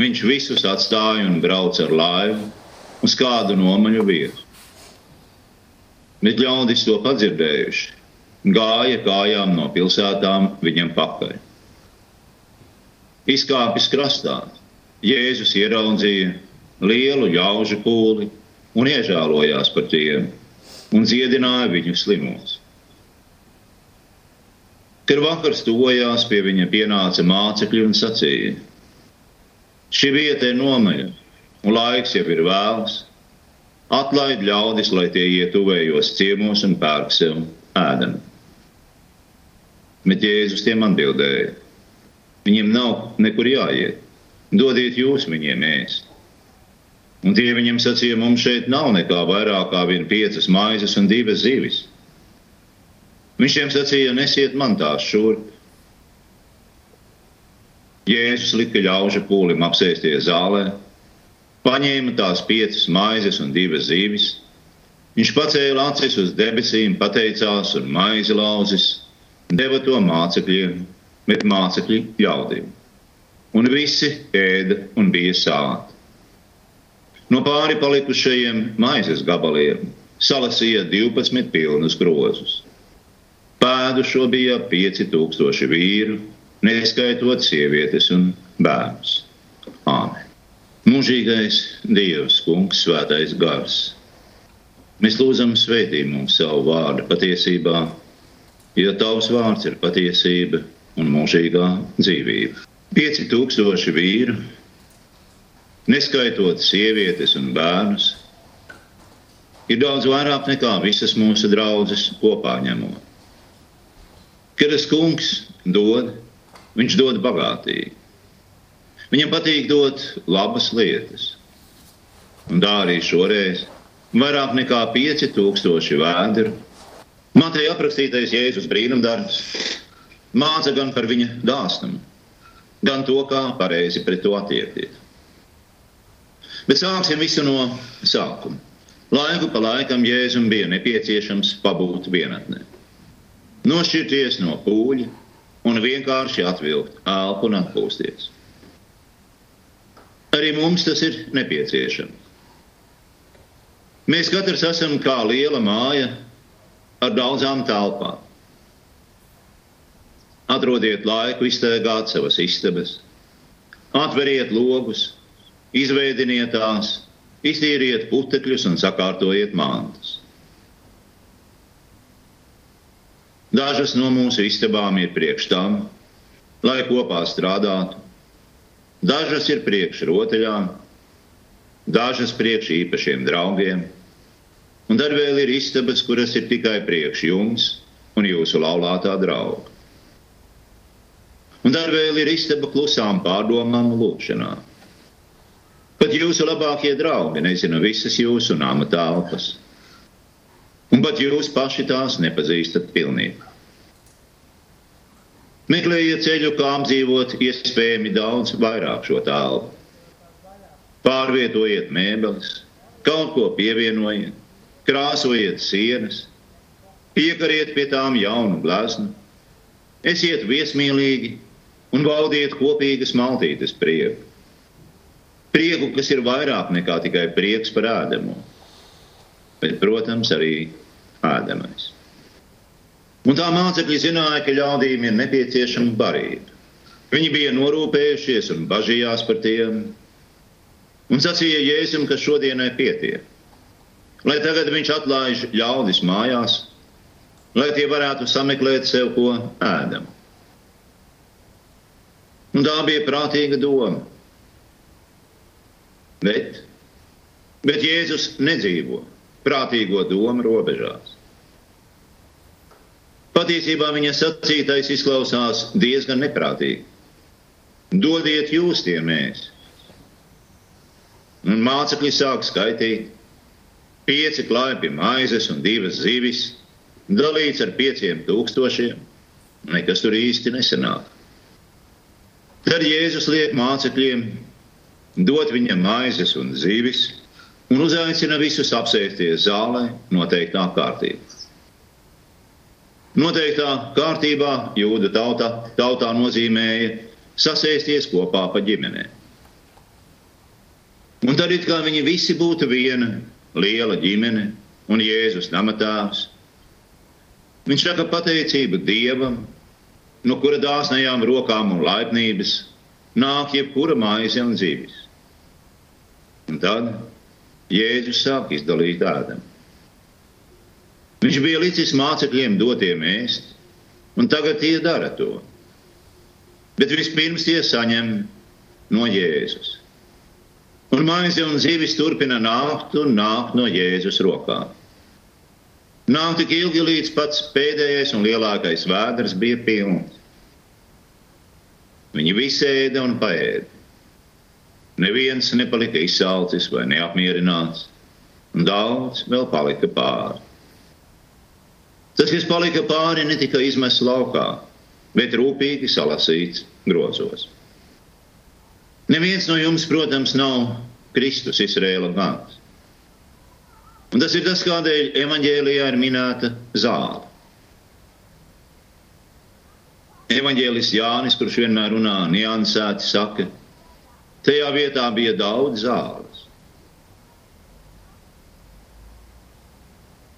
viņš visus atstāja un brauca ar laivu uz kādu nomaļu vietu. Bet ļaudis to padzirdējuši, gāja kājām no pilsētām viņam pakaļ. Izkāpis krastā, Jēzus ieraudzīja lielu ļaužu pūli un iežēlojās par tiem un dziedināja viņu slimos. Kad vakars tojās, pie viņa pienāca mācekļi un sacīja: Šī vieta ir nomaļa, un laiks jau ir vēls. Atlaid ļaudis, lai tie iet tuvējos ciemos un pērk sev ēdam. Bet Jēzus tiem atbildēja: Viņiem nav nekur jāiet, dodiet jūs viņiem ēst. Un tie viņam sacīja, mums šeit nav nekā vairāk kā vien piecas maizes un divas zivis. Viņš tiem sacīja, nesiet man tās šurp. Jēzus lika ļaužu pūlim apsēsties zālē, paņēma tās piecas maizes un divas zīves. Viņš pacēla acis uz debesīm, pateicās un maizi lauzis, deva to mācekļiem, bet mācekļi ļaudīm. Un visi ēda un bija sāti. No pāri palikušajiem maizes gabaliem salasīja 12 pilnus grozus. Pēdušo bija 5000 vīru, neskaitot sievietes un bērnus. Āmen. Mūžīgais Dievs, Kungs, Svētais Gars. Mēs lūdzam svētī mums savu vārdu patiesībā, jo tavs vārds ir patiesība un mūžīgā dzīvība. 5000 vīru, neskaitot sievietes un bērnus, ir daudz vairāk nekā visas mūsu draudzes kopā ņemot. Kad tas kungs dod, viņš dod bagātīgi. Viņam patīk dot labas lietas. Un tā arī šoreiz vairāk nekā 5000 vēdru. Mateja aprakstītais Jēzus brīnumdarbs māca gan par viņa dāsnumu, gan to, kā pareizi pret to attiekties. Bet sāksim visu no sākuma. Laiku pa laikam Jēzum bija nepieciešams pabūt vienatnē nošķirties no pūļa un vienkārši atvilkt elpu un atpūsties. Arī mums tas ir nepieciešams. Mēs katrs esam kā liela māja ar daudzām telpām. Atrodiet laiku iztaigāt savas istabas, atveriet logus, izveidiniet tās, iztīriet putekļus un sakārtojiet mantas. Dažas no mūsu istabām ir priekš tam, lai kopā strādātu. Dažas ir priekš rotaļām, dažas priekš īpašiem draugiem. Un tad vēl ir istabas, kuras ir tikai priekš jums un jūsu laulātā drauga. Un tad vēl ir istaba klusām pārdomām un lūkšanām. Pat jūsu labākie draugi nezina visas jūsu nama telpas pat jūs paši tās nepazīstat pilnībā. Meklējiet ceļu, kā apdzīvot iespējami daudz vairāk šo tālu. Pārvietojiet mēbeles, kaut ko pievienojiet, krāsojiet sienas, piekariet pie tām jaunu gleznu, esiet viesmīlīgi un baudiet kopīgas maltītes prieku. Prieku, kas ir vairāk nekā tikai prieks par ēdamo, bet, protams, arī ēdamais. Un tā mācekļi zināja, ka ļaudīm ir nepieciešama barība. Viņi bija norūpējušies un bažījās par tiem, un sacīja Jēzum, ka šodienai pietiek. Lai tagad viņš atlaiž ļaudis mājās, lai tie varētu sameklēt sev ko ēdam. Un tā bija prātīga doma. Bet, bet Jēzus nedzīvo prātīgo domu robežās. Patiesībā viņa sacītais izklausās diezgan neprātīgi. Dodiet jūs tie mēs. Un mācekļi sāk skaitīt. Pieci klaipi maizes un divas zivis, dalīts ar pieciem tūkstošiem. Nekas tur īsti nesanāk. Tad Jēzus liek mācekļiem dot viņam maizes un zivis, un uzaicina visus apsēsties zālē noteiktā kārtībā. Noteiktā kārtībā jūda tauta, tautā nozīmēja sasēsties kopā pa ģimenēm. Un tad it kā viņi visi būtu viena liela ģimene un Jēzus namatāvs. Viņš saka pateicību Dievam, no kura dāsnajām rokām un laipnības nāk jebkura maize un dzīves. Un tad Jēzus sāk izdalīt ēdam. Viņš bija licis mācekļiem dotiem ēst, un tagad tie dara to. Bet vispirms tie saņem no Jēzus. Un maize un zivis turpina nākt un nākt no Jēzus rokām. Nāk tik ilgi, līdz pats pēdējais un lielākais vēders bija pilns. Viņi visi ēda un paēda. Neviens nepalika izsalcis vai neapmierināts, un daudz vēl palika pāri. Tas, kas palika pāri, netika izmests laukā, bet rūpīgi salasīts grozos. Neviens no jums, protams, nav Kristus Izrēla gans. Un tas ir tas, kādēļ evaņģēlijā ir minēta zāle. Evanģēlis Jānis, kurš vienmēr runā niansēti, saka, tajā vietā bija daudz zāles.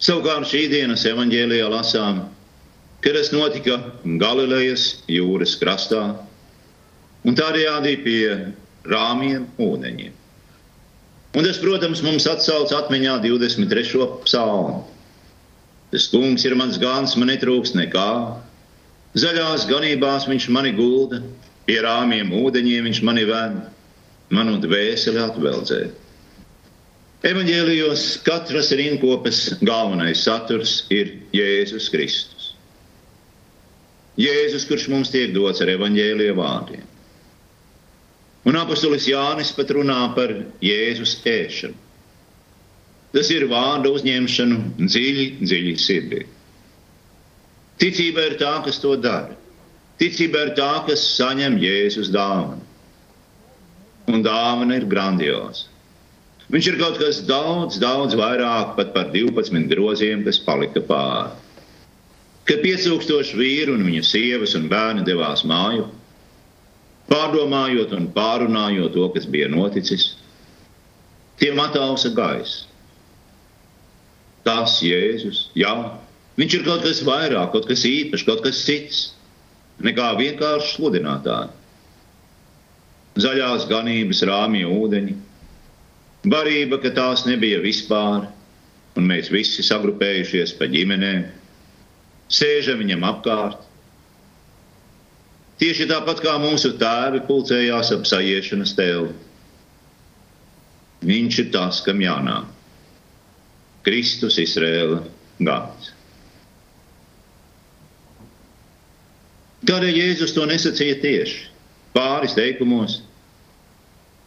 Savukārt šī dienas evanģēlijā lasām, ka tas notika Galilejas jūras krastā un tādējādi pie rāmiem ūdeņiem. Un tas, protams, mums atsauc atmiņā 23. psalmu. Tas kungs ir mans gans, man netrūks nekā. Zaļās ganībās viņš mani gulda, pie rāmiem ūdeņiem viņš mani vēd, manu dvēseli atveldzē. Evanģēlijos katras rinkopes galvenais saturs ir Jēzus Kristus. Jēzus, kurš mums tiek dots ar evanģēlija vārdiem. Un apustulis Jānis pat runā par Jēzus ēšanu. Tas ir vārdu uzņemšanu dziļi, dziļi sirdī. Ticība ir tā, kas to dara. Ticība ir tā, kas saņem Jēzus dāvanu. Un dāvana ir grandioza. Viņš ir kaut kas daudz, daudz vairāk pat par 12 groziem, kas palika pāri. Kad 5000 vīru un viņu sievas un bērni devās māju, pārdomājot un pārunājot to, kas bija noticis, tiem atausa gaisa. Tas Jēzus, jā, viņš ir kaut kas vairāk, kaut kas īpašs, kaut kas cits nekā vienkārši sludinātāji. Zaļās ganības rāmja ūdeņi, barība, ka tās nebija vispār, un mēs visi sagrupējušies pa ģimenēm, sēžam viņam apkārt, Tieši tāpat kā mūsu tēvi pulcējās ap sajiešanas tēlu. Viņš ir tas, kam jānāk. Kristus Izrēla gāds. Kādēļ Jēzus to nesacīja tieši pāris teikumos,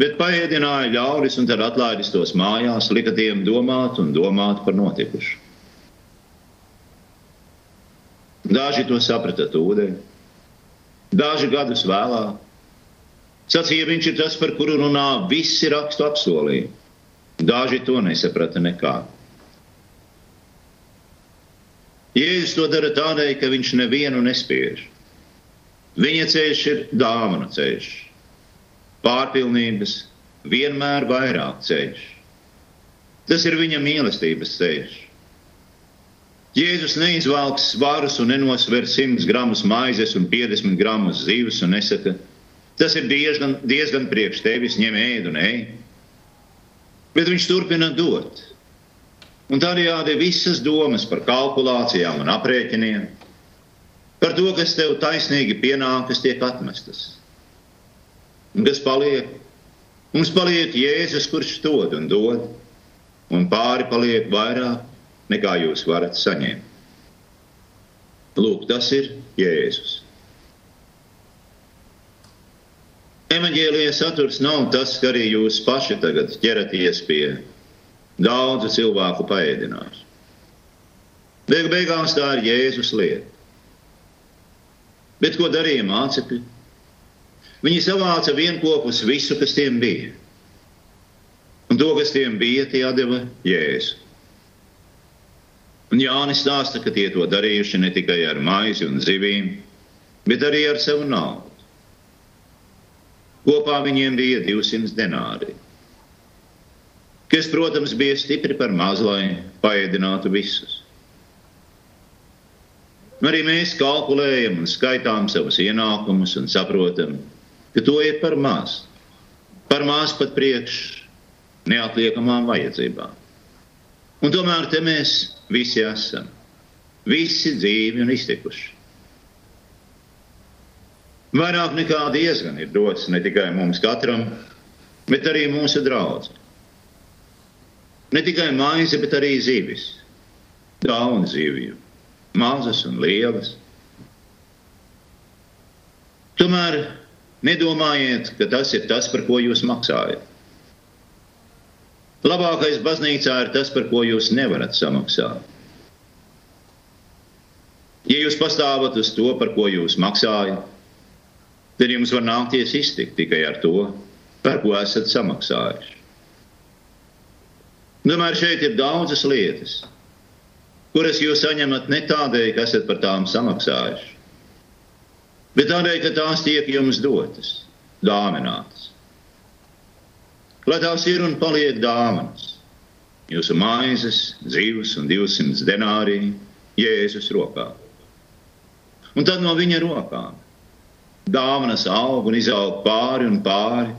bet paēdināja ļaudis un tad atlaidis tos mājās, lika tiem domāt un domāt par notikušu. Daži to saprata tūdeņi, Daži gadus vēlāk sacīja, viņš ir tas, par kuru runā visi rakstu apsolījumi. Daži to nesaprata nekā. Jēzus to dara tādēļ, ka viņš nevienu nespiež. Viņa ceļš ir dāvana ceļš, pārpilnības, vienmēr vairāk ceļš. Tas ir viņa mīlestības ceļš. Jēzus neizvelks svarus un nenosver 100 gramus maizes un 50 gramus zivs un nesaka, tas ir diezgan, diezgan priekš tevis, ņem ēdu un ej. Bet viņš turpina dot. Un tādējādi visas domas par kalkulācijām un aprēķiniem, par to, kas tev taisnīgi pienākas, tiek atmestas. Un kas paliek? Mums paliek Jēzus, kurš dod un dod, un pāri paliek vairāk nekā jūs varat saņemt. Lūk, tas ir Jēzus. Evanģēlijas saturs nav tas, ka arī jūs paši tagad ķeraties pie daudzu cilvēku paēdināšanas. Beig beigās tā ir Jēzus lieta. Bet ko darīja mācekļi? Viņi savāca vienopus visu, kas tiem bija. Un to, kas tiem bija, tie deva Jēzu. Un Jānis stāsta, ka tie to darījuši ne tikai ar maizi un zivīm, bet arī ar savu naudu. Kopā viņiem bija 200 denāri. kas, protams, bija stipri par maz, lai paēdinātu visus. Arī mēs kalkulējam un skaitām savus ienākumus un saprotam, ka to ir par maz. Par maz pat priekš neatliekamām vajadzībām. Un tomēr te mēs visi esam. Visi dzīvi un iztikuši. Vairāk nekā diezgan ir dots ne tikai mums katram, bet arī mūsu draugiem. Ne tikai maize, bet arī zivis. Daudz zivju, mazas un lielas. Tomēr nedomājiet, ka tas ir tas, par ko jūs maksājat. Labākais baznīcā ir tas, par ko jūs nevarat samaksāt. Ja jūs pastāvat uz to, par ko jūs maksājat, tad jums var nākties iztikt tikai ar to, par ko esat samaksājuši. Tomēr šeit ir daudzas lietas, kuras jūs saņemat ne tādēļ, ka esat par tām samaksājuši, bet tādēļ, ka tās tiek jums dotas, dāvinātas. Lai tās ir un paliek dāvanas, jūsu maizes, dzīves un 200 denāriju Jēzus rokā. Un tad no viņa rokām dāvanas aug un izaug pāri un pāri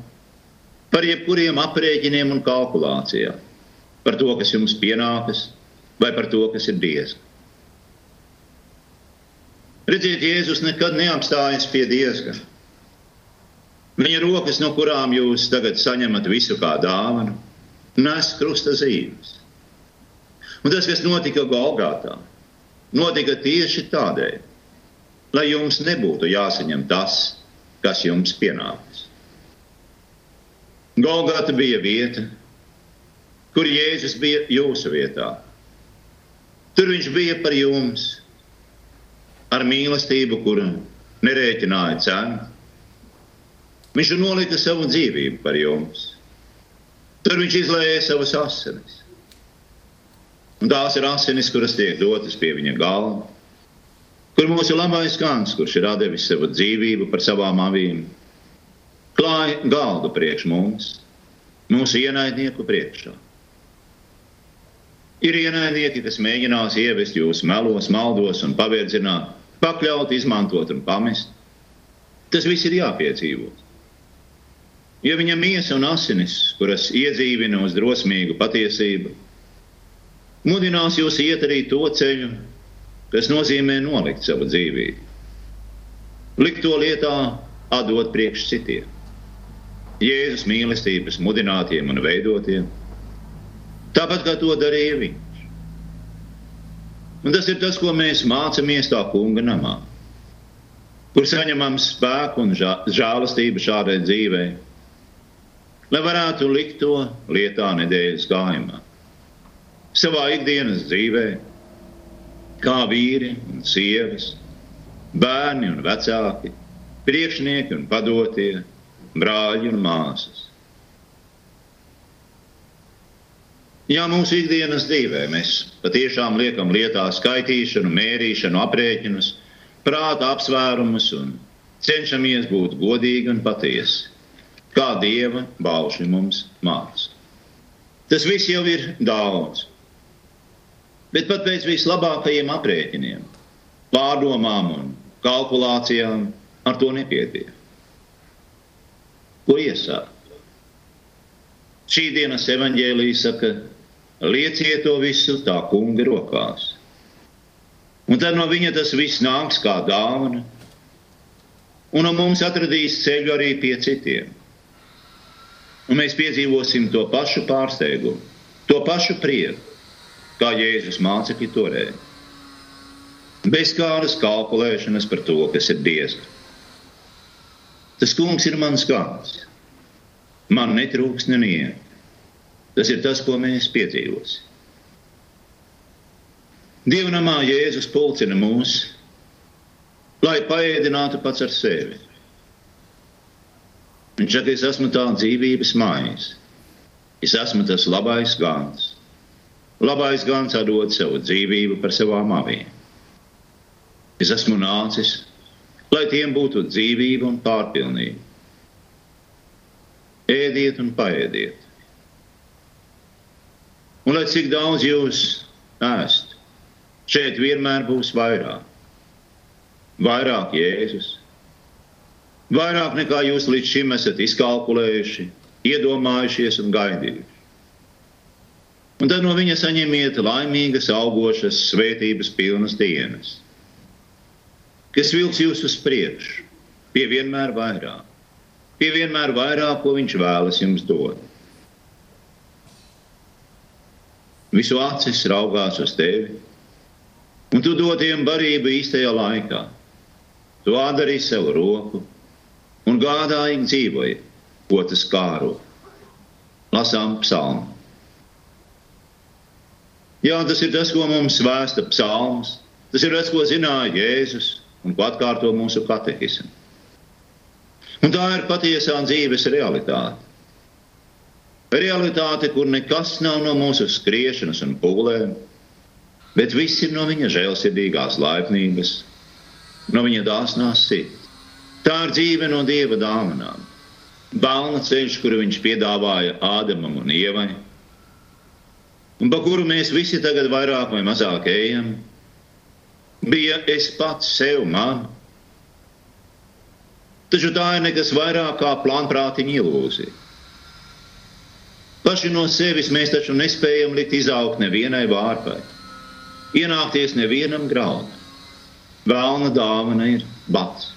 par jebkuriem aprēķiniem un kalkulācijām, par to, kas jums pienākas, vai par to, kas ir diezgan. Redziet, Jēzus nekad neapstājas pie diezgan. Viņa rokas, no kurām jūs tagad saņemat visu kā dāvanu, nes krusta zīmes. Un tas, kas notika Golgātā, notika tieši tādēļ, lai jums nebūtu jāsaņem tas, kas jums pienākas. Golgata bija vieta, kur Jēzus bija jūsu vietā. Tur viņš bija par jums, ar mīlestību, kuru nerēķināja cenu. Viņš nolika savu dzīvību par jums. Tur viņš izlēja savas asinis. Un tās ir asinis, kuras tiek dotas pie viņa galva kur mūsu labais kāns, kurš ir devis savu dzīvību par savām avīm, klāja galdu priekš mums, mūsu ienaidnieku priekšā. Ir ienaidnieki, kas mēģinās ievest jūs melos, maldos un pavirdzināt, pakļaut, izmantot un pamest. Tas viss ir jāpiedzīvo. Ja viņa miesa un asinis, kuras iedzīvina uz drosmīgu patiesību, mudinās jūs iet arī to ceļu, kas nozīmē nolikt savu dzīvību. Likt to lietā, atdot priekš citiem. Jēzus mīlestības mudinātiem un veidotiem, tāpat kā to darīja viņš. Un tas ir tas, ko mēs mācāmies tā kunga namā, kur saņemam spēku un žēlastību šādai dzīvei, lai varētu likt to lietā nedēļas gājumā, savā ikdienas dzīvēm kā vīri un sievas, bērni un vecāki, priekšnieki un padotie, brāļi un māsas. Jā, mūsu ikdienas dzīvē mēs patiešām liekam lietā skaitīšanu, mērīšanu, aprēķinus, prāta apsvērumus un cenšamies būt godīgi un patiesi, kā Dieva baušļi mums māca. Tas viss jau ir daudz bet pat pēc vislabākajiem aprēķiniem, pārdomām un kalkulācijām ar to nepietiek. Ko iesākt? Šī dienas evaņģēlīja saka, lieciet to visu tā kunga rokās. Un tad no viņa tas viss nāks kā dāvana, un no mums atradīs ceļu arī pie citiem. Un mēs piedzīvosim to pašu pārsteigumu, to pašu prieku kā Jēzus mācekļi toreiz. Bez kādas kalkulēšanas par to, kas ir diezgan. Tas kungs ir mans gans. Man netrūks neniek. Tas ir tas, ko mēs piedzīvosim. Dievnamā Jēzus pulcina mūs, lai paēdinātu pats ar sevi. Viņš saka, es esmu tā dzīvības maize, es esmu tas labais gans. Labais gans atdod savu dzīvību par savām avīm. Es esmu nācis, lai tiem būtu dzīvība un pārpilnība. Ēdiet un paēdiet. Un lai cik daudz jūs ēst, šeit vienmēr būs vairāk. Vairāk Jēzus. Vairāk nekā jūs līdz šim esat izkalkulējuši, iedomājušies un gaidījuši. Un tad no viņa saņemiet laimīgas, augošas, svētības pilnas dienas, kas vilks jūs uz priekšu, pie vienmēr vairāk, pie vienmēr vairāk, ko viņš vēlas jums dot. Visu acis raugās uz tevi, un tu dod tiem barību īstajā laikā. Tu atdarīji sev roku un gādājīgi dzīvoji, ko tas kāro. Lasām psalmu. Jā, tas ir tas, ko mums vēsta psalms. Tas ir tas, ko zināja Jēzus un ko atkārto mūsu katehismu. Un tā ir patiesā dzīves realitāte. Realitāte, kur nekas nav no mūsu skriešanas un pūlēm, bet viss ir no viņa žēlsirdīgās laipnības, no viņa dāsnās sirds. Tā ir dzīve no dieva dāvanām. Balna ceļš, kuru viņš piedāvāja Ādamam un Ievai, un pa kuru mēs visi tagad vairāk vai mazāk ejam, bija es pats sev man. Taču tā ir nekas vairāk kā plānprātiņa ilūzija. Paši no sevis mēs taču nespējam likt izaugt nevienai vārpai, ienākties nevienam graudam. Vēlna dāvana ir bats.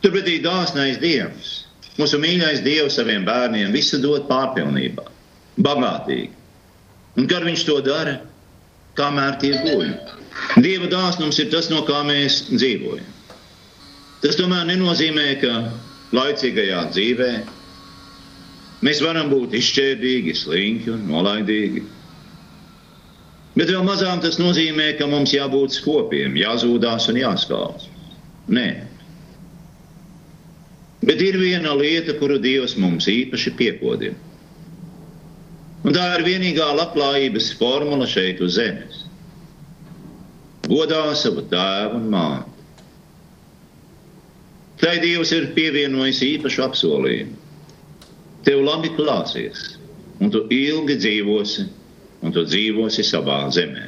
Turpretī dāsnais Dievs, mūsu mīļais Dievs saviem bērniem visu dod pārpilnībā, bagātīgi. Un kad viņš to dara, kamēr tie guļ. Dieva dāsnums ir tas, no kā mēs dzīvojam. Tas tomēr nenozīmē, ka laicīgajā dzīvē mēs varam būt izšķērdīgi, slinki un nolaidīgi. Bet vēl mazāk tas nozīmē, ka mums jābūt skopiem, jāzūdās un jāskauž. Nē. Bet ir viena lieta, kuru Dievs mums īpaši piekodina. Un tā ir vienīgā labklājības formula šeit uz zemes godā savu tēvu un māti. Tai Dievs ir pievienojis īpašu apsolījumu. Tev labi klāsies, un tu ilgi dzīvosi, un tu dzīvosi savā zemē.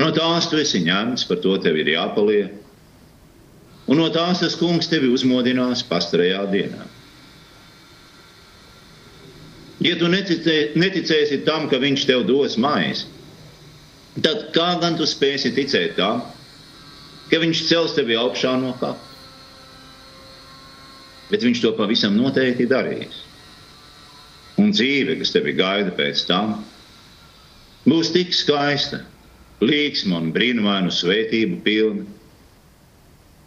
No tās tu esi ņemts, par to tev ir jāpaliek, un no tās tas kungs tevi uzmodinās pastarajā dienā. Ja tu neticē, neticēsi tam, ka viņš tev dos maizi, tad kā gan tu spēsi ticēt tam, ka viņš cels tevi augšā no kapa? Bet viņš to pavisam noteikti darīs. Un dzīve, kas tevi gaida pēc tam, būs tik skaista, līksma un brīnumainu svētību pilna,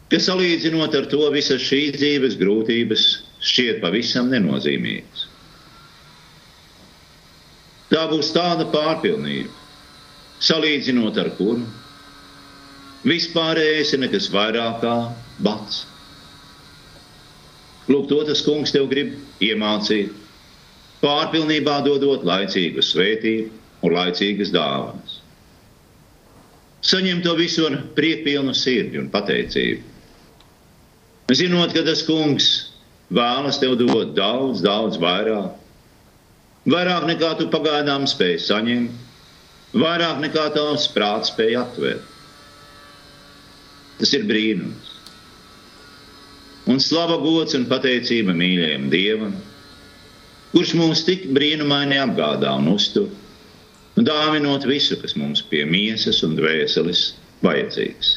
ka salīdzinot ar to visas šīs dzīves grūtības šķiet pavisam nenozīmīgas. Tā būs tāda pārpilnība, salīdzinot ar kuru vispārējais ir nekas vairāk kā bats. Lūk, to tas kungs tev grib iemācīt, pārpilnībā dodot laicīgu svētību un laicīgas dāvanas. Saņem to visu ar priekpilnu sirdi un pateicību. Zinot, ka tas kungs vēlas tev dot daudz, daudz vairāk, vairāk nekā tu pagaidām spēj saņemt, vairāk nekā tavs prāts spēja aptvert. Tas ir brīnums. Un slava gods un pateicība mīļajam Dievam, kurš mūs tik brīnumaini apgādā un uztur, dāvinot visu, kas mums pie miesas un dvēseles vajadzīgs.